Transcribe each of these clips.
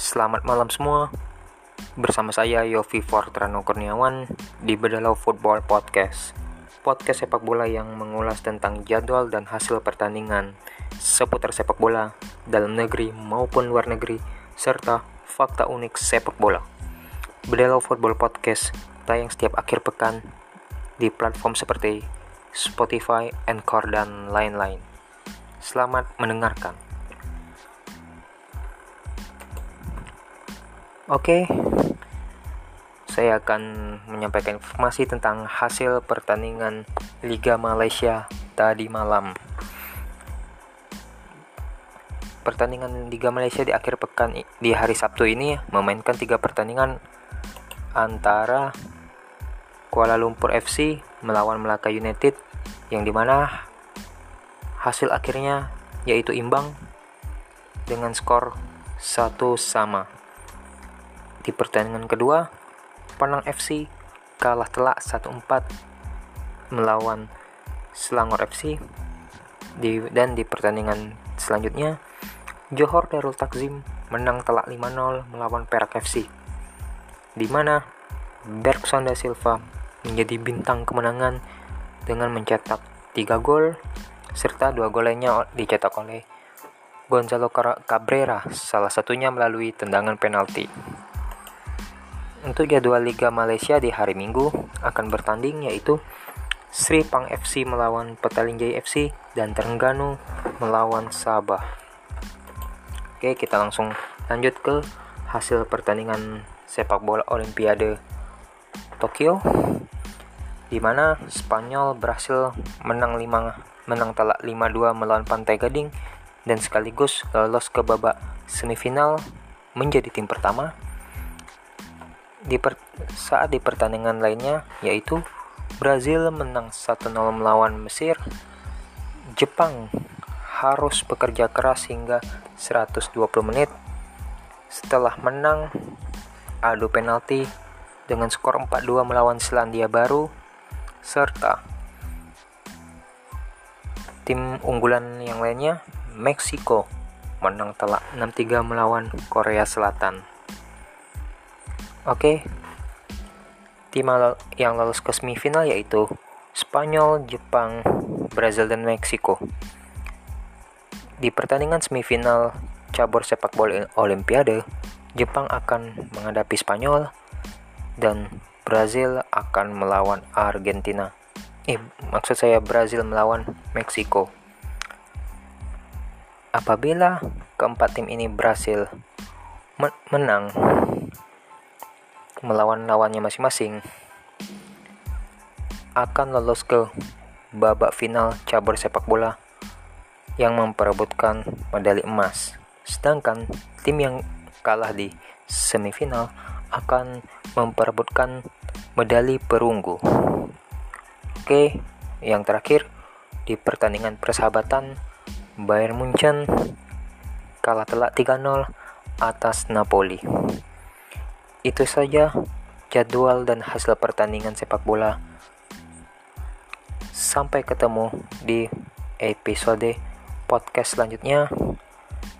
Selamat malam semua. Bersama saya Yofi Fortrano Kurniawan di Bedalau Football Podcast. Podcast sepak bola yang mengulas tentang jadwal dan hasil pertandingan seputar sepak bola dalam negeri maupun luar negeri serta fakta unik sepak bola. Bedalau Football Podcast tayang setiap akhir pekan di platform seperti Spotify, Anchor, dan lain-lain. Selamat mendengarkan. Oke, saya akan menyampaikan informasi tentang hasil pertandingan Liga Malaysia tadi malam. Pertandingan Liga Malaysia di akhir pekan di hari Sabtu ini memainkan tiga pertandingan antara Kuala Lumpur FC melawan Melaka United yang di mana hasil akhirnya yaitu imbang dengan skor satu sama. Di pertandingan kedua, Penang FC kalah telak 1-4 melawan Selangor FC. Di, dan di pertandingan selanjutnya, Johor Darul Takzim menang telak 5-0 melawan Perak FC. Di mana Bergson da Silva menjadi bintang kemenangan dengan mencetak 3 gol serta dua gol lainnya dicetak oleh Gonzalo Cabrera, salah satunya melalui tendangan penalti. Untuk jadwal Liga Malaysia di hari Minggu akan bertanding yaitu Sri Pang FC melawan Petalinjai FC dan Terengganu melawan Sabah. Oke, kita langsung lanjut ke hasil pertandingan sepak bola Olimpiade Tokyo di mana Spanyol berhasil menang 5 menang telak 5-2 melawan Pantai Gading dan sekaligus lolos ke babak semifinal menjadi tim pertama di per, saat di pertandingan lainnya yaitu Brazil menang 1-0 melawan Mesir. Jepang harus bekerja keras hingga 120 menit setelah menang adu penalti dengan skor 4-2 melawan Selandia Baru serta tim unggulan yang lainnya Meksiko menang telak 6-3 melawan Korea Selatan. Oke. Tim yang lolos ke semifinal yaitu Spanyol, Jepang, Brazil, dan Meksiko. Di pertandingan semifinal cabur sepak bola Olimpiade, Jepang akan menghadapi Spanyol dan Brazil akan melawan Argentina. Eh, maksud saya Brazil melawan Meksiko. Apabila keempat tim ini berhasil menang melawan lawannya masing-masing akan lolos ke babak final cabur sepak bola yang memperebutkan medali emas. Sedangkan tim yang kalah di semifinal akan memperebutkan medali perunggu. Oke, yang terakhir di pertandingan persahabatan Bayern Munchen kalah telak 3-0 atas Napoli. Itu saja jadwal dan hasil pertandingan sepak bola. Sampai ketemu di episode podcast selanjutnya.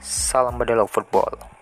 Salam Bedelok Football.